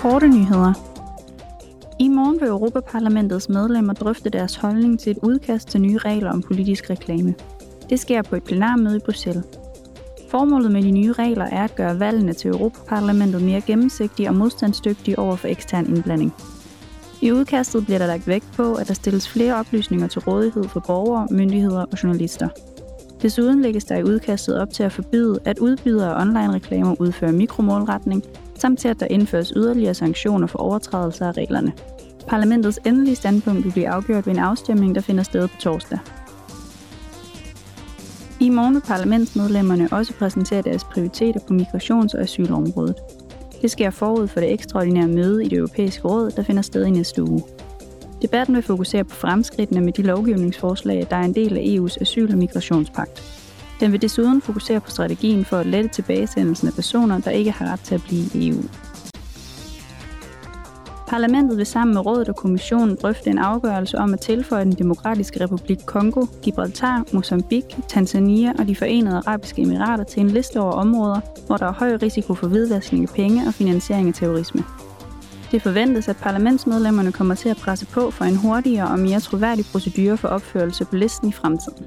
Korte nyheder. I morgen vil Europaparlamentets medlemmer drøfte deres holdning til et udkast til nye regler om politisk reklame. Det sker på et plenarmøde i Bruxelles. Formålet med de nye regler er at gøre valgene til Europaparlamentet mere gennemsigtige og modstandsdygtige over for ekstern indblanding. I udkastet bliver der lagt vægt på, at der stilles flere oplysninger til rådighed for borgere, myndigheder og journalister. Desuden lægges der i udkastet op til at forbyde, at udbydere af online-reklamer udfører mikromålretning, samt til at der indføres yderligere sanktioner for overtrædelser af reglerne. Parlamentets endelige standpunkt vil blive afgjort ved en afstemning, der finder sted på torsdag. I morgen vil parlamentsmedlemmerne også præsentere deres prioriteter på migrations- og asylområdet. Det sker forud for det ekstraordinære møde i det europæiske råd, der finder sted i næste uge. Debatten vil fokusere på fremskridtene med de lovgivningsforslag, der er en del af EU's asyl- og migrationspagt. Den vil desuden fokusere på strategien for at lette tilbagesendelsen af personer, der ikke har ret til at blive i EU. Parlamentet vil sammen med rådet og kommissionen drøfte en afgørelse om at tilføje den demokratiske republik Kongo, Gibraltar, Mozambique, Tanzania og de forenede arabiske emirater til en liste over områder, hvor der er høj risiko for hvidvaskning af penge og finansiering af terrorisme. Det forventes, at parlamentsmedlemmerne kommer til at presse på for en hurtigere og mere troværdig procedure for opførelse på listen i fremtiden.